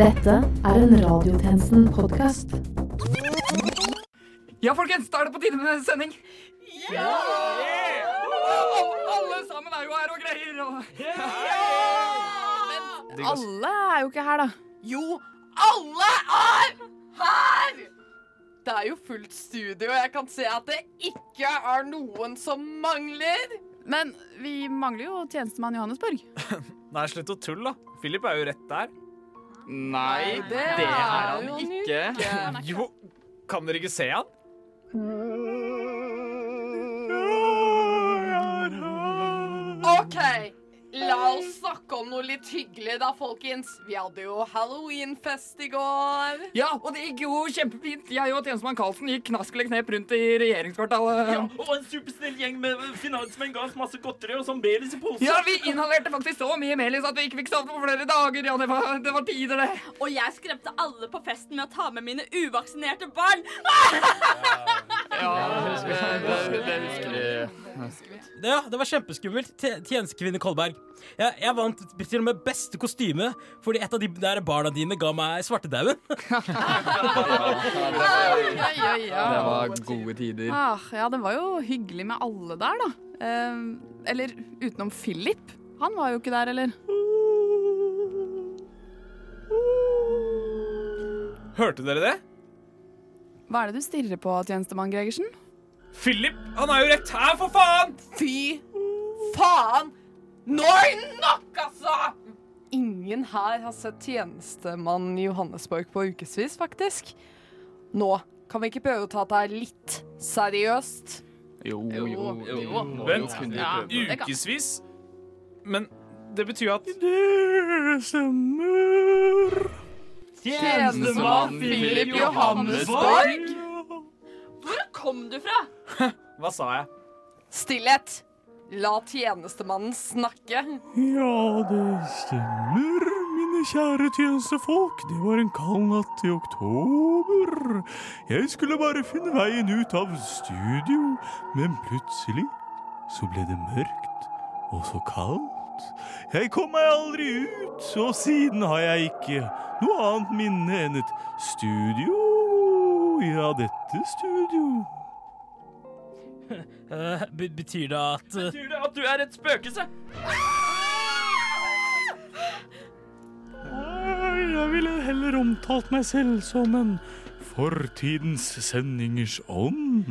Dette er en Radiotjenesten-podkast. Ja, folkens, da er det på tide med sending. Ja! Alle sammen er jo her og greier. Og... Alle er jo ikke her, da. Jo, alle er her! Det er jo fullt studio, og jeg kan se at det ikke er noen som mangler. Men vi mangler jo tjenestemann Johannesborg. Nei, slutt å tulle, da. Philip er jo rett der. Nei, det det er han han ikke. Jo, kan dere ikke se han? OK, la oss snakke om noe litt hyggelig da, folkens. Vi hadde jo halloweenfest i går. Ja, og det gikk jo kjempefint. Jeg og tjenestemann Karlsen gikk knask eller knep rundt i regjeringskvartalet. Ja, og en supersnill gjeng med finansmenn ga oss masse godteri og sånn melis i posen. Ja, vi inhalerte faktisk så mye melis at vi ikke fikk sove på flere dager. Ja, det var, det var tider, det. Og jeg skremte alle på festen med å ta med mine uvaksinerte barn. Ja, det husker vi. Det husker vi. Det, ja, det var kjempeskummelt. Tjenestekvinne Kolberg. Jeg, jeg vant til og med beste kostyme fordi et av de der barna dine ga meg svartedauden. Ja, ja, ja. Det var gode tider. Ah, ja, det var jo hyggelig med alle der, da. Eh, eller utenom Philip. Han var jo ikke der, eller? Hørte dere det? Hva er det du stirrer på, tjenestemann Gregersen? Philip, han er jo rett her, for faen! Fy faen! Nå er det nok, altså! Ingen her har sett tjenestemann Johannesborg på ukevis, faktisk. Nå kan vi ikke prøve å ta dette litt seriøst. Jo, jo, jo. jo. Vent, Ja, ukevis? Men det betyr at Det stemmer. Tjenestemann Philip Johannesborg? Hvor kom du fra? Hva sa jeg? Stillhet. La tjenestemannen snakke. Ja, det stemmer, mine kjære tjenestefolk. Det var en kald natt i oktober. Jeg skulle bare finne veien ut av studio, men plutselig så ble det mørkt og så kaldt. Jeg kom meg aldri ut, og siden har jeg ikke noe annet minne enn et studio. Ja, dette studio. Eh, betyr det at eh, Betyr det at du er et spøkelse? Jeg ville heller omtalt meg selv som en fortidens sendingers ånd.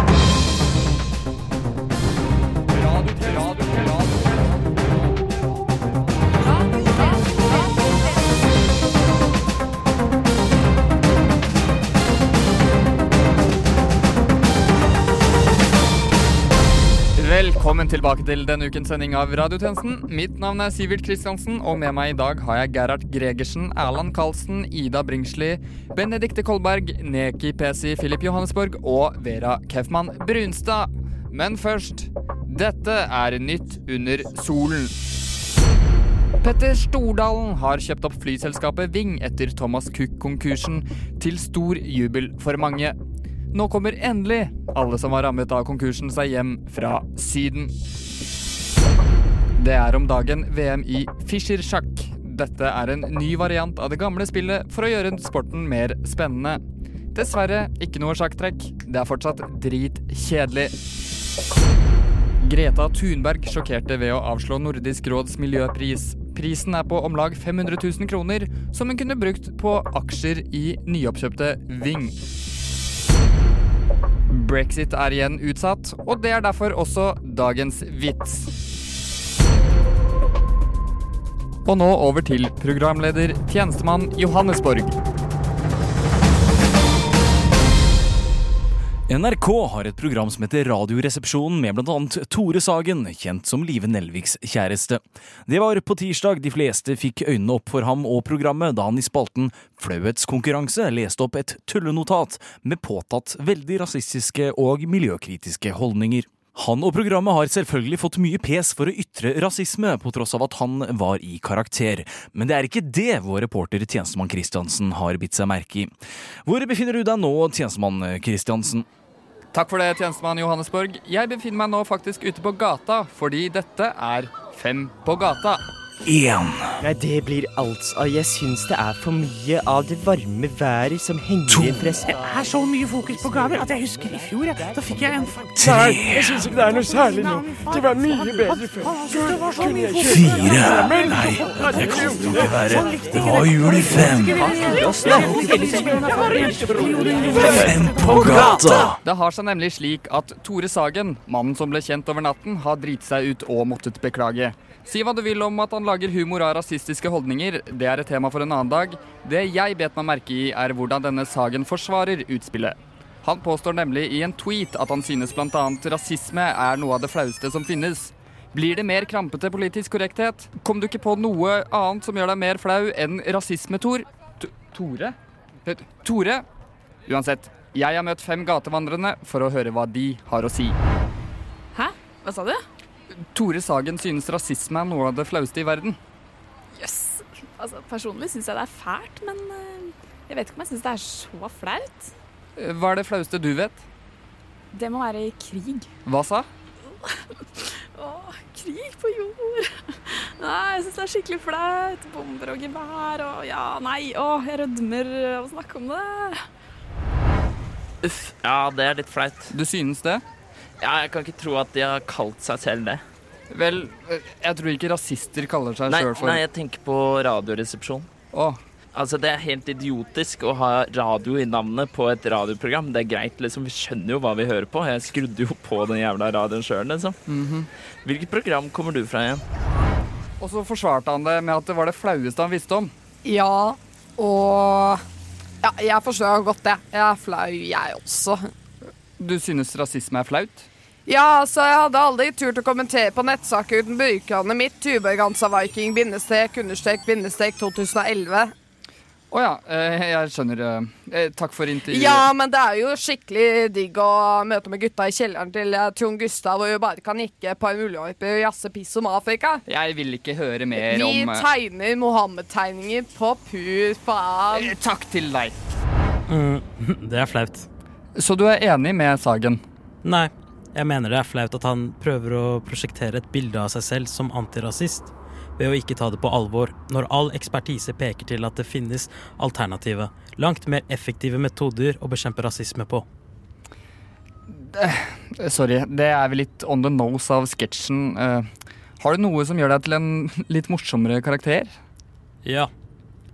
Velkommen tilbake til denne ukens sending av Radiotjenesten. Mitt navn er Sivert Kristiansen, og med meg i dag har jeg Gerhard Gregersen, Erland Karlsen, Ida Bringsli, Benedikte Kolberg, Neki Pesi, Philip Johannesborg og Vera Kefman Brunstad. Men først Dette er Nytt under solen. Petter Stordalen har kjøpt opp flyselskapet Ving etter Thomas Cook-konkursen, til stor jubel for mange. Nå kommer endelig alle som var rammet av konkursen seg hjem fra Syden. Det er om dagen VM i Fischer-sjakk. Dette er en ny variant av det gamle spillet for å gjøre sporten mer spennende. Dessverre ikke noe sjakktrekk. Det er fortsatt dritkjedelig. Greta Thunberg sjokkerte ved å avslå Nordisk råds miljøpris. Prisen er på om lag 500 000 kroner, som hun kunne brukt på aksjer i nyoppkjøpte Ving. Brexit er igjen utsatt, og det er derfor også dagens vits. Og nå over til programleder, tjenestemann Johannesborg. NRK har et program som heter Radioresepsjonen med blant annet Tore Sagen, kjent som Live Nelviks kjæreste. Det var på tirsdag de fleste fikk øynene opp for ham og programmet da han i spalten Flauhetskonkurranse leste opp et tullenotat med påtatt veldig rasistiske og miljøkritiske holdninger. Han og programmet har selvfølgelig fått mye pes for å ytre rasisme, på tross av at han var i karakter. Men det er ikke det vår reporter Tjenestemann Christiansen har bitt seg merke i. Hvor befinner du deg nå, Tjenestemann Christiansen? Takk for det, tjenestemann Johannesborg. Jeg befinner meg nå faktisk ute på gata, fordi dette er Fem på gata. Én. Nei, det blir altså Jeg syns det er for mye av det varme været som henger i fra Det er så mye fokus på gaver at jeg husker i fjor. Ja. Da fikk jeg en Nei, jeg syns ikke det er noe særlig nå. Det var mye bedre før. Fire. Nei, det kan jo ikke være. Det var jul i fem. Fem på gata. Det har seg nemlig slik at Tore Sagen, mannen som ble kjent over natten, har driti seg ut og måttet beklage. Si hva du vil om at han lager humor av rasistiske holdninger, det er et tema for en annen dag. Det jeg bet meg merke i, er hvordan denne Sagen forsvarer utspillet. Han påstår nemlig i en tweet at han synes bl.a. rasisme er noe av det flaueste som finnes. Blir det mer krampete politisk korrekthet? Kom du ikke på noe annet som gjør deg mer flau enn rasisme, Tor? T Tore? Eh, Tore? Uansett, jeg har møtt fem gatevandrende for å høre hva de har å si. Hæ? Hva sa du? Tore Sagen synes rasisme er noe av det flaueste i verden. Jøss. Altså, personlig syns jeg det er fælt, men eh, jeg vet ikke om jeg syns det er så flaut. Eh, Hva er det flaueste du vet? Det må være krig. Hva sa? Åh, krig på jord. Nei, jeg syns det er skikkelig flaut. Bomber og gevær og ja, nei. Åh, jeg rødmer av å snakke om det. Uff, ja, det er litt flaut. Du synes det? Ja, jeg kan ikke tro at de har kalt seg selv det. Vel, jeg tror ikke rasister kaller seg sjøl for nei, jeg tenker på Radioresepsjon. Åh. Altså, Det er helt idiotisk å ha radio i navnet på et radioprogram. Det er greit, liksom. Vi skjønner jo hva vi hører på. Jeg skrudde jo på den jævla radioen sjøl, liksom. Mhm. Hvilket program kommer du fra igjen? Og så forsvarte han det med at det var det flaueste han visste om. Ja, og Ja, jeg forstår godt det. Jeg er flau, jeg også. Du synes rasisme er flaut? Ja, altså, jeg hadde aldri turt å kommentere på nettsaker uten brukerne mitt, Tubergansa-viking, bindestrek, understrek, bindestrek 2011. Å ja, eh, jeg skjønner. eh, eh, Takk for intervjuet. Ja, men det er jo skikkelig digg å møte med gutta i kjelleren til Trond Gustav, hvor vi bare kan nikke på en muligheter og jazze piss om Afrika. Jeg vil ikke høre mer Vi om Vi tegner Mohammed-tegninger på pur faen. Takk til deg. Mm, det er flaut. Så du er enig med Sagen? Nei, jeg mener det er flaut at han prøver å prosjektere et bilde av seg selv som antirasist, ved å ikke ta det på alvor, når all ekspertise peker til at det finnes alternative, langt mer effektive metoder å bekjempe rasisme på. Eh, Sorry, det er vel litt on the nose av sketsjen. Uh, har du noe som gjør deg til en litt morsommere karakter? Ja.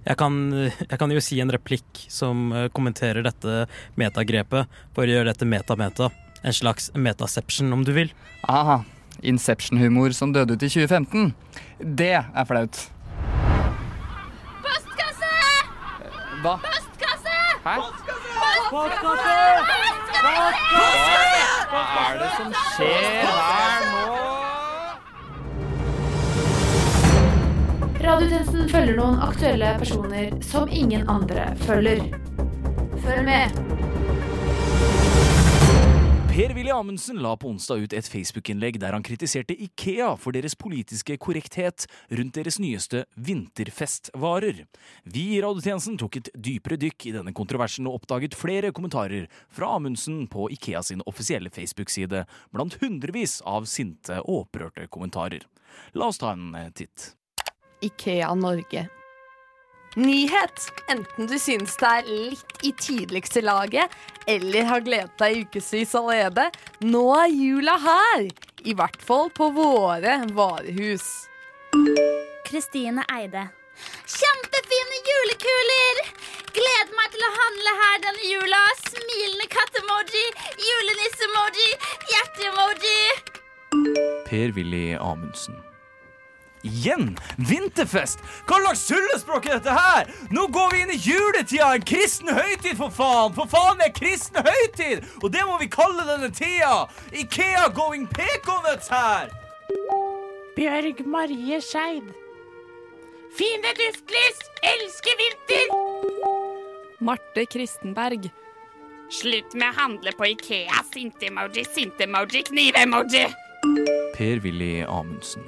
Jeg kan, jeg kan jo si en replikk som eh, kommenterer dette metagrepet, for å gjøre dette meta-meta. En slags metaception, om du vil. Aha. Inception-humor som døde ut i 2015. Det er flaut. Postkasse! Hva? Postkasse! Hæ? Postkasse! Postkasse! Hva er det som skjer her nå? Radiotjenesten følger noen aktuelle personer som ingen andre følger. Følg med. Per-Willy Amundsen la på onsdag ut et Facebook-innlegg der han kritiserte Ikea for deres politiske korrekthet rundt deres nyeste vinterfestvarer. Vi i radiotjenesten tok et dypere dykk i denne kontroversen og oppdaget flere kommentarer fra Amundsen på Ikea sin offisielle Facebook-side, blant hundrevis av sinte og opprørte kommentarer. La oss ta en eh, titt. Ikea Norge. Nyhet! Enten du synes det er litt i tidligste laget, eller har gledet deg i ukevis allerede, nå er jula her! I hvert fall på våre varehus. Kristine Eide. Kjempefine julekuler! Gleder meg til å handle her denne jula. Smilende kattemoji, julenisse-emoji, hjerte-emoji. Per-Willy Amundsen. Igjen! Vinterfest! Hva slags sullespråk er dette her? Nå går vi inn i juletida, en kristen høytid, for faen! For faen det er kristen høytid! Og det må vi kalle denne tida! Ikea going pekonuts her! Bjørg Marie Skeid. Fine duftlys! Elsker vinter! Marte Kristenberg. Slutt med å handle på Ikea. Sinte-emoji, sinte-emoji, knive-emoji. Per-Willy Amundsen.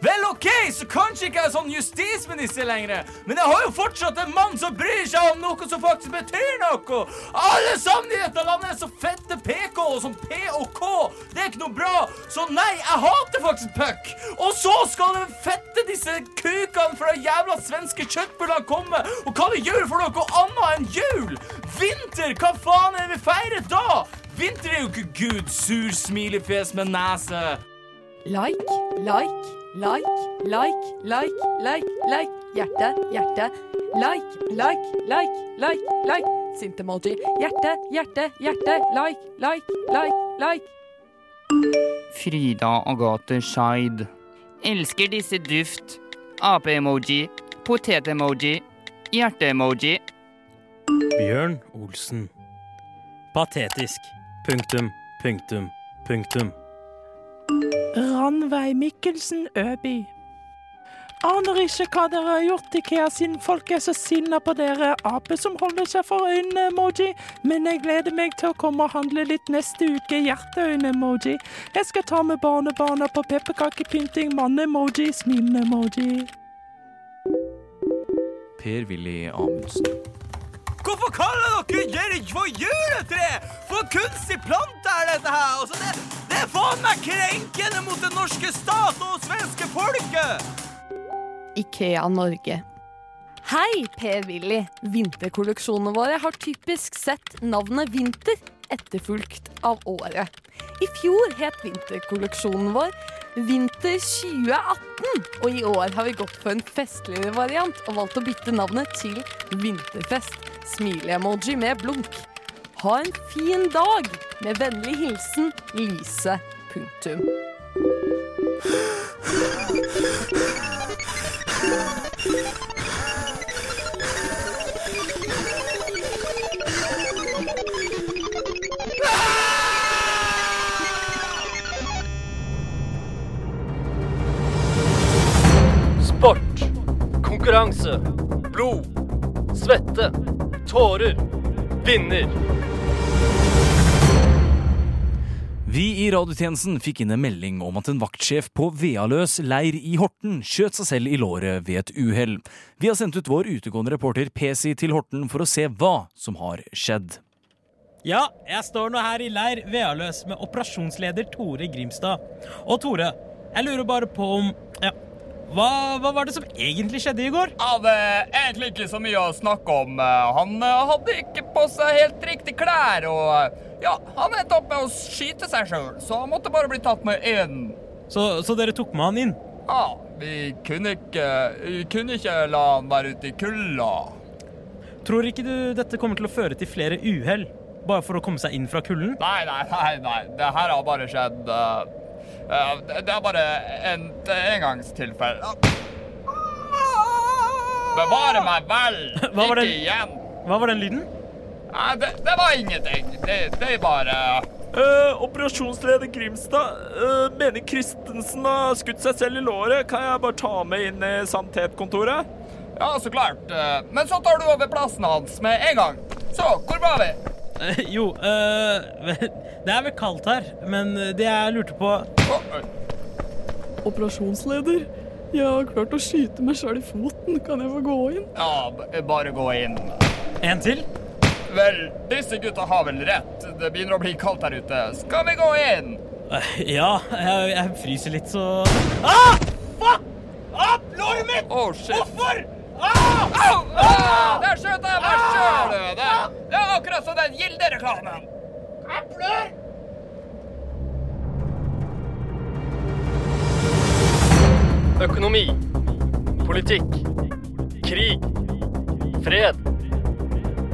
Vel, OK, så kanskje ikke jeg er sånn justisminister lenger, men jeg har jo fortsatt en mann som bryr seg om noe som faktisk betyr noe. Alle sammen i dette landet er så fette PK og sånn P og K. Det er ikke noe bra. Så nei, jeg hater faktisk puck. Og så skal den fette disse kukene fra jævla svenske kjøttbullene komme og kalle jul for noe annet enn jul. Vinter, hva faen er det vi feirer da? Vinter er jo ikke Gud, sur smilefjes med nese. Like, like, like, like, like, like, like. Hjerte, hjerte. Like, like, like, like, like. Sint-emoji. Hjerte, hjerte, hjerte. Like, like, like, like. Frida Agathe Scheid. Elsker disse duft. Ape-emoji. Potet-emoji. Hjerte-emoji. Bjørn Olsen. Patetisk. Punktum, punktum, punktum. Ranveig Mikkelsen Øby. Aner ikke hva dere har gjort Ikea, siden folk er så sinna på dere ape som holder seg for øynene-emoji, men jeg gleder meg til å komme og handle litt neste uke, hjerteøyne-emoji. Jeg skal ta med barnebarna på pepperkakepynting, Mann-emoji. smilende-emoji. Per-Willy Amundsen. Hvorfor kaller dere Jerry for juletre? For kunstig plante er dette her! Altså, det, det er faen meg krenkende mot den norske stat og svenske folket! Ikea Norge. Hei, Per-Willy. Vinterkolleksjonene våre har typisk sett navnet Vinter etterfulgt av året. I fjor het vinterkolleksjonen vår Vinter 2018, og i år har vi gått for en festligere variant og valgt å bytte navnet til Vinterfest. Smile-emoji med blunk. Ha en fin dag! Med vennlig hilsen Lise. Punktum. Sport. Konkurranse. Blod. Svette. Tårer. Vinner. Vi i radiotjenesten fikk inn en melding om at en vaktsjef på Vealøs leir i Horten skjøt seg selv i låret ved et uhell. Vi har sendt ut vår utegående reporter PC til Horten for å se hva som har skjedd. Ja, jeg står nå her i leir Vealøs med operasjonsleder Tore Grimstad. Og Tore, jeg lurer bare på om Ja, hva, hva var det som egentlig skjedde i går? Ja, det er egentlig ikke så mye å snakke om. Han eh, hadde ikke på seg helt riktig klær, og eh, ja, han endte opp med å skyte seg sjøl, så han måtte bare bli tatt med én. Så, så dere tok med han inn? Ja, vi kunne ikke Vi kunne ikke la han være ute i kulda. Tror ikke du dette kommer til å føre til flere uhell? Bare for å komme seg inn fra kulden? Nei, nei, nei. nei. Det her har bare skjedd uh, uh, det, det er bare en engangstilfelle. Bevare meg vel! Hva ikke igjen. Hva var den lyden? Nei, det, det var ingenting. Det, det er bare Eh, operasjonsleder Grimstad uh, mener Christensen har skutt seg selv i låret. Kan jeg bare ta med inn i sanitetskontoret? Ja, så klart. Uh, Men så tar du over plassen hans med en gang. Så, hvor var vi? Jo, eh, det er vel kaldt her, men det jeg lurte på Operasjonsleder, jeg har klart å skyte meg sjøl i foten. Kan jeg få gå inn? Ja, b- bare gå inn. En til? Vel, disse gutta har vel rett. Det begynner å bli kaldt her ute. Skal vi gå inn? Eh, Ja, jeg, jeg fryser litt, så Ah! Fuck! Ah, Låret mitt! Oh, shit. Hvorfor? Ah! Au! Ah, der skjøt jeg meg sjøl! Det, det er akkurat som den Gilde-reklamen. Jeg blør! Økonomi. Politikk. Krig. Fred.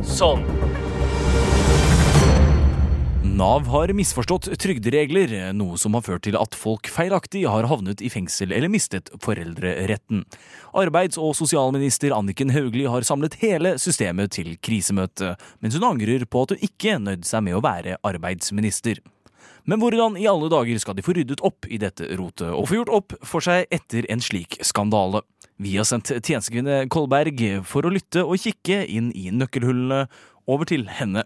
Sånn. Nav har misforstått trygderegler, noe som har ført til at folk feilaktig har havnet i fengsel eller mistet foreldreretten. Arbeids- og sosialminister Anniken Hauglie har samlet hele systemet til krisemøte, mens hun angrer på at hun ikke nøyde seg med å være arbeidsminister. Men hvordan i alle dager skal de få ryddet opp i dette rotet, og få gjort opp for seg etter en slik skandale? Vi har sendt tjenestekvinne Kolberg for å lytte og kikke inn i nøkkelhullene. Over til henne.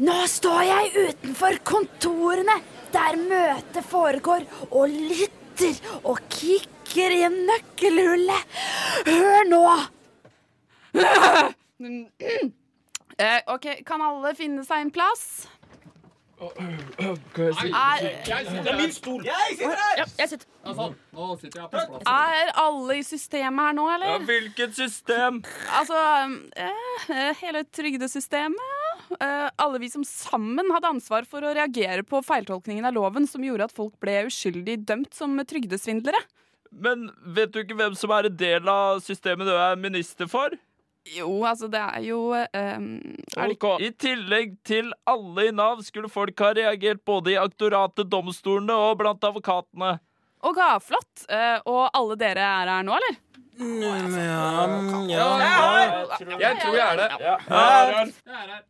Nå står jeg utenfor kontorene der møtet foregår, og lytter og kikker i nøkkelhullet. Hør nå! Eh, OK, kan alle finne seg en plass? Er, sitter er min stol! Jeg sitter her! Ja, jeg sitter. Nå sitter jeg på plass. Er alle i systemet her nå, eller? Ja, hvilket system? Altså eh, hele trygdesystemet. Eh, alle vi som sammen hadde ansvar for å reagere på feiltolkningen av loven som gjorde at folk ble uskyldig dømt som trygdesvindlere. Men vet du ikke hvem som er en del av systemet du er minister for? Jo, altså, det er jo um, er det I tillegg til alle i Nav skulle folk ha reagert både i aktoratet, domstolene og blant advokatene. OK, flott. Uh, og alle dere er her nå, eller? Ja... Jeg tror jeg er det. Ja. Jeg er her.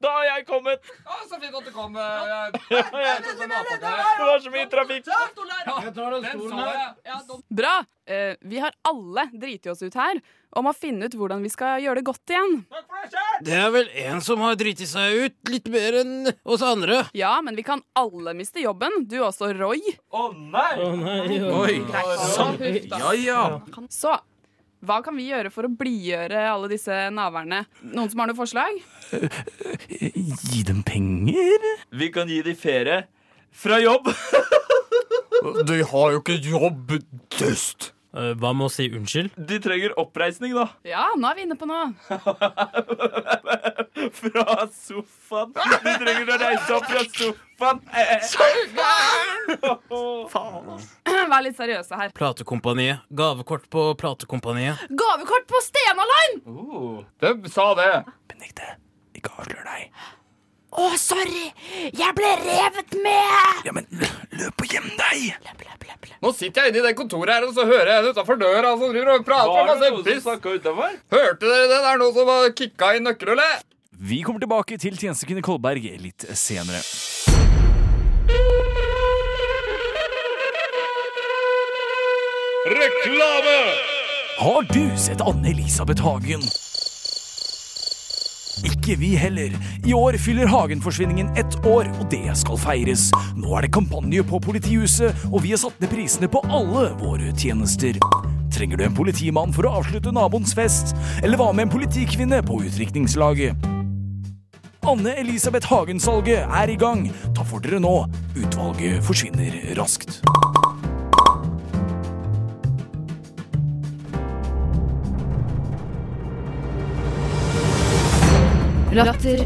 Da har jeg kommet! Å, så fint at du kom. Jeg, Det var så mye trafikk. Bra! Eh, vi har alle driti oss ut her om å finne ut hvordan vi skal gjøre det godt igjen. Det er vel en som har driti seg ut litt mer enn oss andre. Ja, men vi kan alle miste jobben. Du også, Roy. Å nei! Oh, nei, Oi. Sånn. Ja, ja. Så hva kan vi gjøre for å blidgjøre alle disse naverne? Noen som har noe forslag? Gi dem penger? Vi kan gi dem ferie. Fra jobb. De har jo ikke jobb, dust. Eh, Hva med å si unnskyld? De trenger oppreisning, da. Ja, nå er vi inne på noe. Fra sofaen. De trenger å reise opp fra sofaen. Vær litt seriøse her. Platekompaniet. Gavekort på Platekompaniet. Gavekort på Stenaline! Hvem sa det? Ikke avslør deg. Å, sorry! Jeg ble revet med! Ja, men løp og gjem deg! Nå sitter jeg inne i det kontoret her, og så hører jeg en utafor døra som driver og prater Var om det masse noen som piss. Hørte dere det? Det er noen som har kicka i nøkkelhullet. Vi kommer tilbake til tjenestekvinne Kolberg litt senere. Reklame! Har du sett Anne-Elisabeth Hagen? Ikke vi heller. I år fyller Hagen-forsvinningen ett år, og det skal feires. Nå er det kampanje på politihuset, og vi har satt ned prisene på alle våre tjenester. Trenger du en politimann for å avslutte naboens fest? Eller hva med en politikvinne på utdrikningslaget? Anne-Elisabeth Hagen-salget er i gang. Ta for dere nå. Utvalget forsvinner raskt. Latter.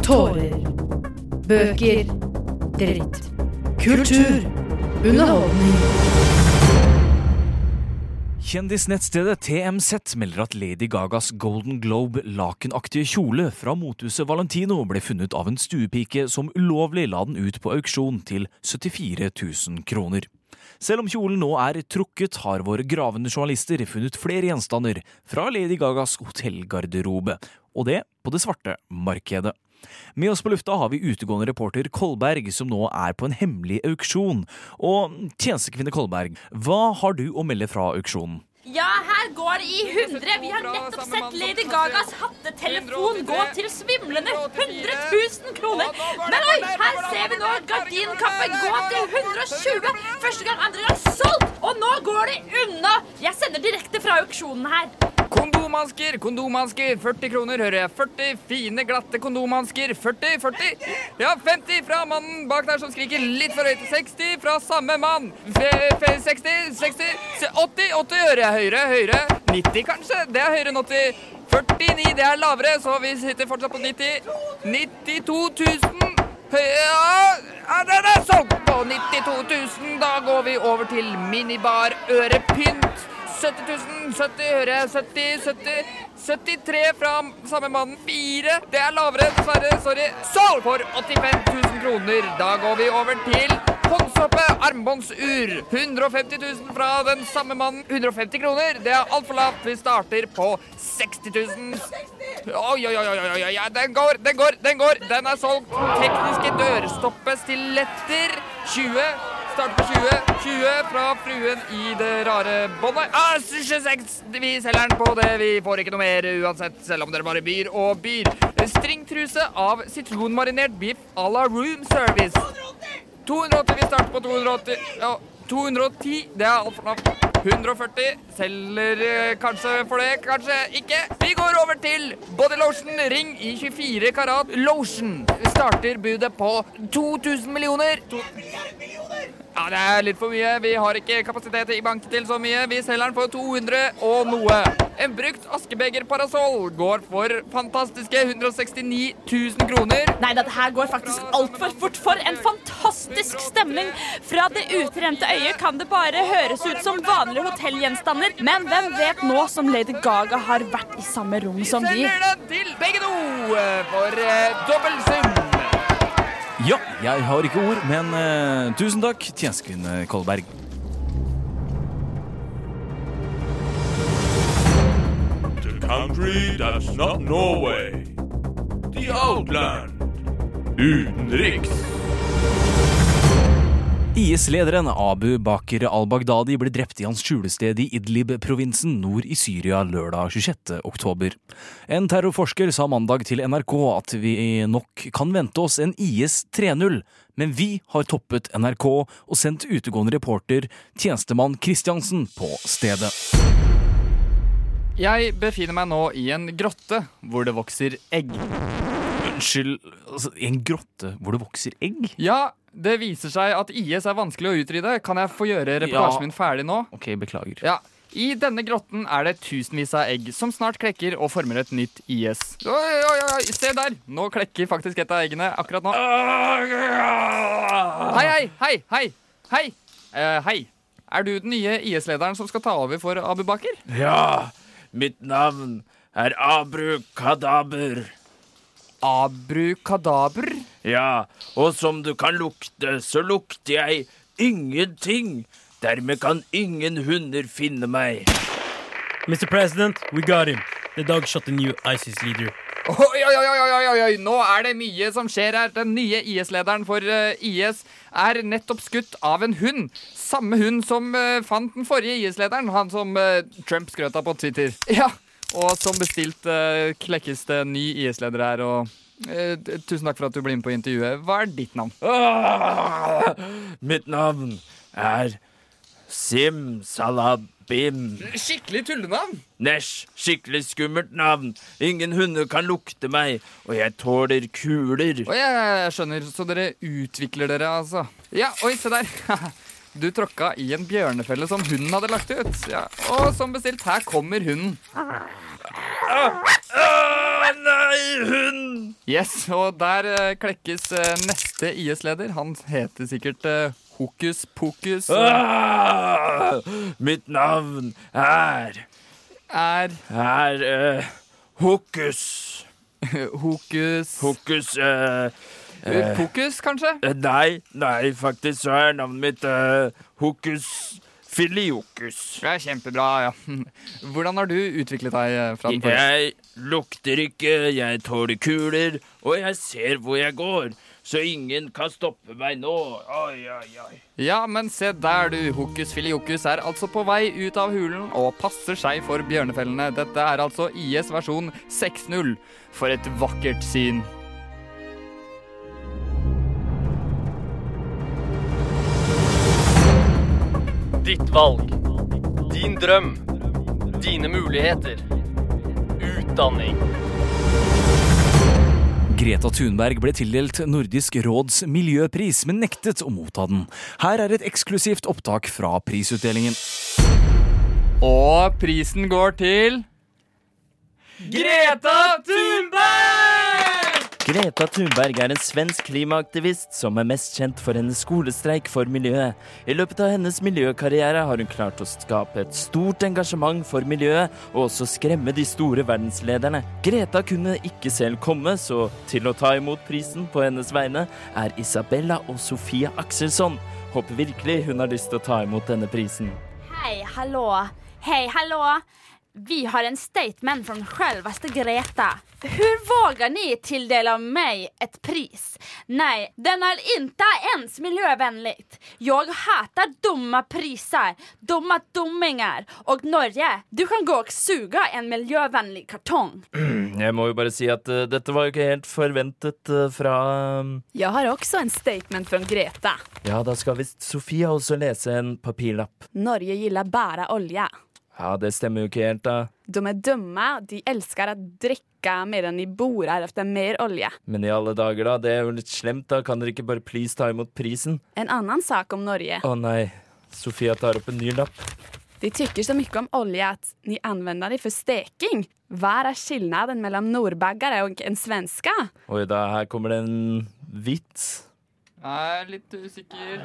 Tårer. Bøker. Dritt. Kultur. Underholdning. Kjendisnettstedet TMZ melder at Lady Gagas Golden Globe lakenaktige kjole fra mothuset Valentino ble funnet av en stuepike som ulovlig la den ut på auksjon til 74 000 kroner. Selv om kjolen nå er trukket, har våre gravende journalister funnet flere gjenstander fra Lady Gagas hotellgarderobe, og det på det svarte markedet. Med oss på lufta har vi utegående reporter Kolberg, som nå er på en hemmelig auksjon. Og tjenestekvinne Kolberg, hva har du å melde fra auksjonen? Ja, her går det i hundre. Vi har nettopp sett Lady Gagas hattetelefon gå til svimlende 100 000 kroner. Men oi, her ser vi nå gardinkappen gå til 120. Første gang, andre gang solgt. Og nå går det unna. Jeg sender direkte fra auksjonen her. Kondomhansker, kondomhansker, 40 kroner, hører jeg. 40 fine, glatte kondomhansker. 40, 40. Ja, 50 fra mannen bak der som skriker litt for høyt. 60 fra samme mann. Fe, fe, 60, 60, 80, 80 hører jeg. Høyere, høyere. 90 kanskje? Det er høyere enn 80. 49, det er lavere, så vi sitter fortsatt på 90. 92 000. Høy- Ja, det er solgt på 92 000. Da går vi over til minibar ørepynt. 70 000, 70 øre, jeg, 70, 70, 73 fra samme mann. 4, det er lavere, dessverre, sorry. Salg for 85 000 kroner. Da går vi over til håndsoppe armbåndsur. 150 000 fra den samme mannen, 150 kroner. Det er altfor lavt. Vi starter på 60 000. Oi, oi, oi, oi, oi, oi, den går, den går, den går. Den er solgt. Tekniske dørstoppestiletter, 20. Start på 20. 20 fra fruen i det rare båndet. Ah, 26! Vi selger den på det. Vi får ikke noe mer uansett, selv om dere bare byr og byr. Stringtruse av sitronmarinert biff à la room service. 280. Vi starter på 280. Ja, 210, det er altfor lavt. 140, selger eh, kanskje for det, kanskje ikke. Vi går over til bodylotion Ring i 24 karat lotion. Starter budet på 2000 millioner. Ja, det er litt for mye. Vi har ikke kapasitet i banken til så mye. Vi selger den for 200 og noe. En brukt askebegerparasoll går for fantastiske 169 000 kroner. Nei, dette her går faktisk altfor fort. For en fantastisk stemning! Fra det utrente øyet kan det bare høres ut som vanlige hotellgjenstander. Men hvem vet nå som Lady Gaga har vært i samme rom som de? Selger den til begge to eh, for uh, dobbel sum. Ja, jeg har ikke ord, men uh, tusen takk, tjenestekvinne Kolberg. The country that's not Norway. The outland. Utenriks. IS-lederen Abu Bakr al-Baghdadi ble drept i hans skjulested i Idlib-provinsen nord i Syria lørdag 26. oktober. En terrorforsker sa mandag til NRK at vi nok kan vente oss en IS 3-0, men vi har toppet NRK og sendt utegående reporter, tjenestemann Kristiansen, på stedet. Jeg befinner meg nå i en grotte hvor det vokser egg. Unnskyld, altså, en grotte hvor det vokser egg? Ja, det viser seg at IS er vanskelig å utrydde. Kan jeg få gjøre reportasjen Ja. min ferdig nå? Ok, beklager. Ja. I denne grotten er det tusenvis av egg som snart klekker og former et nytt IS. Oi, oi, oi, se der! Nå klekker faktisk et av eggene akkurat nå. Hei, hei, hei, hei! Hei! Uh, hei. Er du den nye IS-lederen som skal ta over for Abu Baker? Ja, mitt navn er Abru Kadaber. Abru Kadaber? Ja, og som du kan lukte, så lukter jeg ingenting. Dermed kan ingen hunder finne meg. Mr. President, we got him. The dog shot the new ISIS leader. Oi, oi, oi, oi, oi, oi, oi, nå er det mye som skjer her. Den nye IS-lederen for eh, IS er nettopp skutt av en hund. Samme hund som eh, fant den forrige IS-lederen, han som eh, Trump skrøt av på Twitter. Ja, og som bestilt uh, klekkes det ny IS-leder her, og eh, tusen takk for at du ble med på intervjuet. Hva er ditt navn? Ah, mitt navn er Sim Salabim. Skikkelig tullenavn. Nesh, skikkelig skummelt navn. Ingen hunder kan lukte meg, og jeg tåler kuler. Oi, jeg, jeg skjønner, så dere utvikler dere, altså. Ja, oi, se der. Du tråkka i en bjørnefelle som hunden hadde lagt ut. Ja, og som bestilt, her kommer hunden. nei, hund! Yes, og der eh, klekkes eh, neste IS-leder. Han heter sikkert eh, Hokus Pokus. Ah, mitt navn er Er Er eh, Hokus. Hokus Hokus eh, eh, Pokus, kanskje? eh, Nei, nei, faktisk så er navnet mitt eh, Hokus filiokus. Det er kjempebra. ja. Hvordan har du utviklet deg eh, fra den forrige? Jeg lukter ikke, jeg tåler kuler, og jeg ser hvor jeg går. Så ingen kan stoppe meg nå. Oi, oi, oi. Ja, men se der, du. Hokus filiokus er altså på vei ut av hulen og passer seg for bjørnefellene. Dette er altså IS versjon 6.0. For et vakkert syn. Ditt valg. Din drøm. Dine muligheter. Utdanning. Greta Thunberg ble tildelt Nordisk råds miljøpris, men nektet å motta den. Her er et eksklusivt opptak fra prisutdelingen. Og prisen går til Greta Thunberg! Greta Thunberg er en svensk klimaaktivist som er mest kjent for hennes skolestreik for miljøet. I løpet av hennes miljøkarriere har hun klart å skape et stort engasjement for miljøet, og også skremme de store verdenslederne. Greta kunne ikke selv komme, så til å ta imot prisen på hennes vegne er Isabella og Sofie Akselsson. Håper virkelig hun har lyst til å ta imot denne prisen. Hei, hallo. Hei, hallo. Vi har en statement från självaste Greta. Hur vågar ni tilldela meg et pris? Nei, den er ikke ens miljövänligt. Jeg hatar dumma priser, dumma dummingar. Og Norge, du kan gå og suga en miljövänlig kartong. Jeg må jo bare si at uh, dette var jo ikke helt forventet uh, fra um, Jag har også en statement fra Greta. Ja, da skal visst Sofia også lese en papirlapp. Norge gillar bare olja. Ja, det stemmer jo ikke helt, da. De er dumme. de elsker å drikke mer medan de borar efter mer olje. Men i alle dager, da. Det er jo litt slemt, da. Kan dere ikke bare please ta imot prisen? En annen sak om Norge. Å nei. Sofia tar opp en ny lapp. De tykker så mye om olje at ni anvender det for steking. Hva er skillnaden mellom nordbaggere og en svenska? Oi da, her kommer det en vits. Jeg er litt usikker.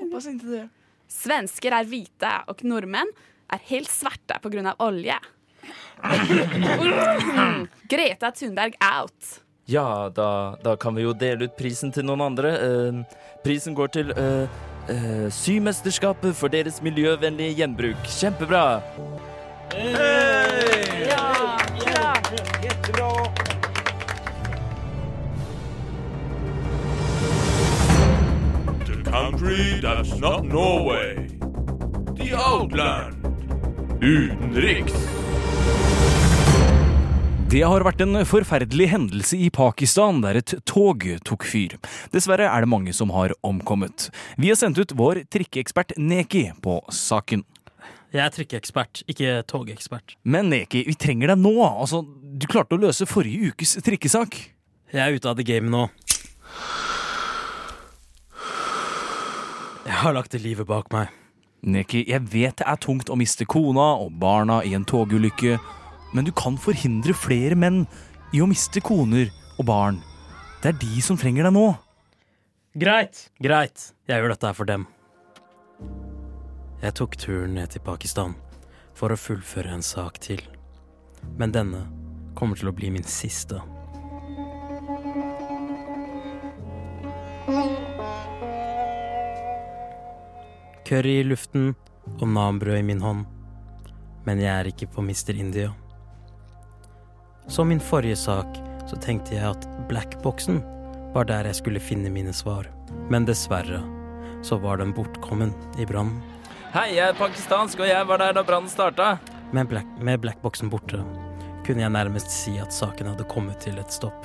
Hoppas ikke det. Svenskar er hvite, og nordmenn er helt svarte på olje. av olja. Greta Thunberg out. Ja, da, da kan vi jo dele ut prisen til noen andre. Eh, prisen går til eh, eh, Symesterskapet for deres miljøvennlige gjenbruk. Kjempebra! The that's not Norway. The Outland. Utenriks. Det har vært en forferdelig hendelse i Pakistan der et tog tok fyr. Dessverre er det mange som har omkommet. Vi har sendt ut vår trikkeekspert Neki på saken. Jeg er trikkeekspert, ikke togekspert. Men Neki, vi trenger deg nå. Altså, du klarte å løse forrige ukes trikkesak. Jeg er ute av the game nå. Jeg har lagt det livet bak meg. Neki, jeg vet det er tungt å miste kona og barna i en togulykke, men du kan forhindre flere menn i å miste koner og barn. Det er de som trenger deg nå. Greit. Greit. Jeg gjør dette her for dem. Jeg tok turen ned til Pakistan for å fullføre en sak til. Men denne kommer til å bli min siste. Curry i luften og nanbrød i min hånd. Men jeg er ikke på Mr. India. Som min forrige sak så tenkte jeg at blackboxen var der jeg skulle finne mine svar. Men dessverre så var den bortkommen i brannen. Hei, jeg er pakistansk, og jeg var der da brannen starta. Med, black, med blackboxen borte kunne jeg nærmest si at saken hadde kommet til et stopp.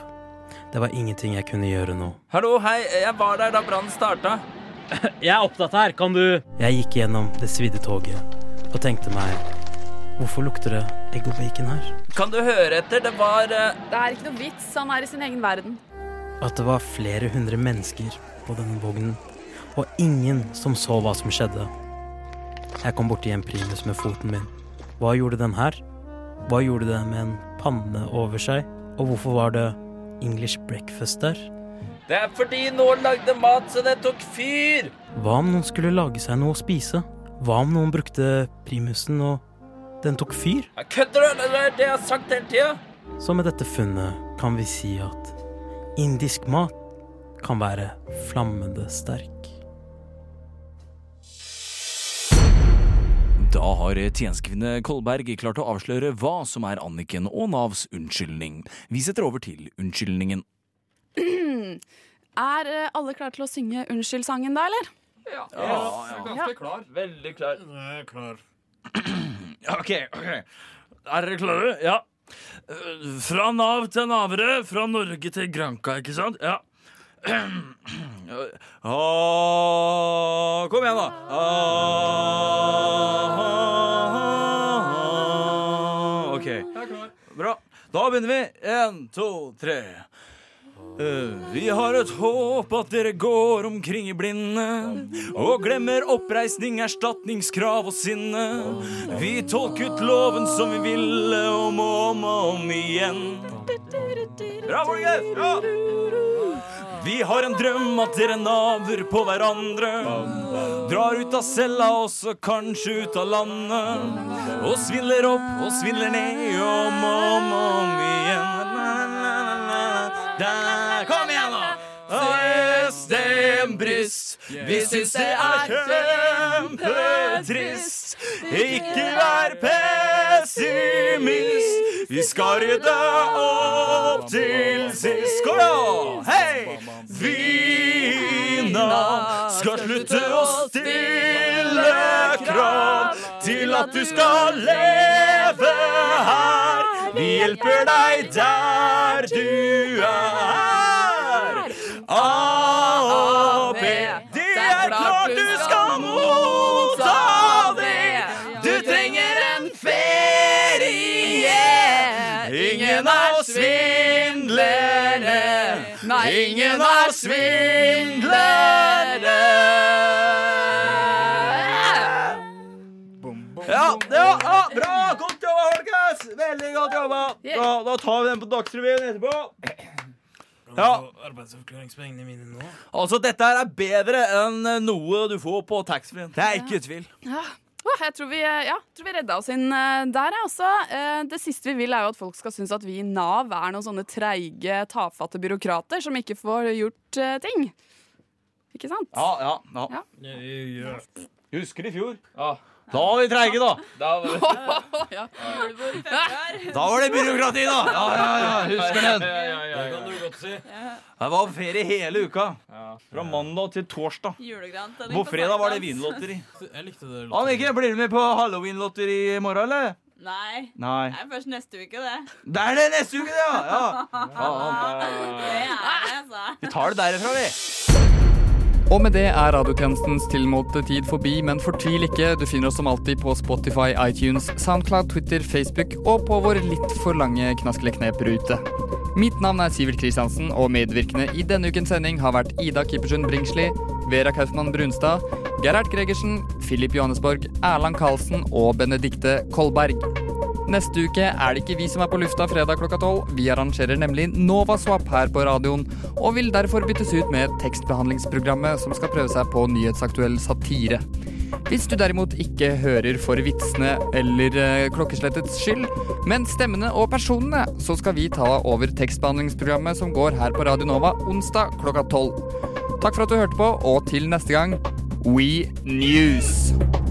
Det var ingenting jeg kunne gjøre nå. Hallo, hei, jeg var der da brannen starta. Jeg er opptatt her, kan du Jeg gikk gjennom det svidde toget og tenkte meg Hvorfor lukter det egg og bacon her? Kan du høre etter? Det var uh... Det er ikke noe vits, han er i sin egen verden. At det var flere hundre mennesker på denne vognen, og ingen som så hva som skjedde. Jeg kom borti en primus med foten min. Hva gjorde den her? Hva gjorde den med en panne over seg? Og hvorfor var det English breakfast der? Det er fordi noen lagde mat, så det tok fyr. Hva om noen skulle lage seg noe å spise? Hva om noen brukte primusen og den tok fyr? Kødder du? Det er det jeg har sagt hele tida. Så med dette funnet kan vi si at indisk mat kan være flammende sterk. Da har tjenestekvinne Kolberg klart å avsløre hva som er Anniken og Navs unnskyldning. Vi setter over til unnskyldningen. Er eh, alle klare til å synge Unnskyld-sangen da, eller? Ja. Ganske klar. Veldig klar. klar. OK. ok. Er dere klare? Ja. Eh, Fra Nav til navere, fra Norge til Granka, ikke sant? Ja. Ah, kom igjen, da. Ah, OK. Bra. Da begynner vi. Én, to, tre. Eh, Vi har et håp at dere går omkring i blinde og glemmer oppreisning, erstatningskrav og sinne. Vi tolket loven som vi ville om og om og om igjen. Bra, folkens! Bra! Vi har en drøm at dere naver på hverandre. Drar ut av cella og så kanskje ut av landet. Og sviller opp og sviller ned om og om, om igjen. Da! Oh, yes, they bryst. Vi syns det er kjempetrist. Ikke vær pessimist. Vi skal rydde opp til sist. Kom igjen! Hei! Vina skal slutte å stille krav til at du skal leve her. Vi hjelper deg der du er. Ingen er svindlere. Ja, ja, ja, bra! Godt jobba, folkens! Veldig godt jobba. Da, da tar vi den på Dagsrevyen etterpå. Ja. Arbeidsavklaringspengene mine nå? Altså, dette her er bedre enn noe du får på taxfree. Det er ikke tvil. Ja. Åh, jeg tror vi, ja, tror vi redda oss inn eh, der, jeg også. Eh, det siste vi vil, er jo at folk skal synes at vi i Nav er noen sånne treige, tafatte byråkrater som ikke får gjort eh, ting. Ikke sant? Ja, ja, ja. Ja. Husker i fjor? Ja. Da var vi treige, da. Da var, ja. da var det byråkrati, da. Ja, ja, ja. Husker den. Det kan du godt si. Jeg var ferie hele uka. Fra mandag til torsdag. På fredag var det vinlotteri. Jeg likte det. Anniken, blir du med på halloween-lotteri i morgen, eller? Nei. Nei. Det er først neste uke, det. Det er det neste uke, det, ja! ja. Faen. Det er det, altså. Vi tar det derifra, vi. Og med det er radiotjenestens tilmålte tid forbi, men fortvil ikke. Du finner oss som alltid på Spotify, iTunes, Soundcloud, Twitter, Facebook og på vår litt for lange Knaskelig knep-rute. Mitt navn er Sivert Kristiansen, og medvirkende i denne ukens sending har vært Ida Kippersund Bringsli, Vera Kaufmann Brunstad, Gerhard Gregersen, Filip Johannesborg, Erland Karlsen og Benedikte Kolberg. Neste uke er det ikke vi som er på lufta fredag klokka tolv. Vi arrangerer nemlig Novaswap her på radioen, og vil derfor byttes ut med tekstbehandlingsprogrammet som skal prøve seg på nyhetsaktuell satire. Hvis du derimot ikke hører for vitsene eller eh, klokkeslettets skyld, men stemmene og personene, så skal vi ta over tekstbehandlingsprogrammet som går her på Radio Nova onsdag klokka tolv. Takk for at du hørte på, og til neste gang We News!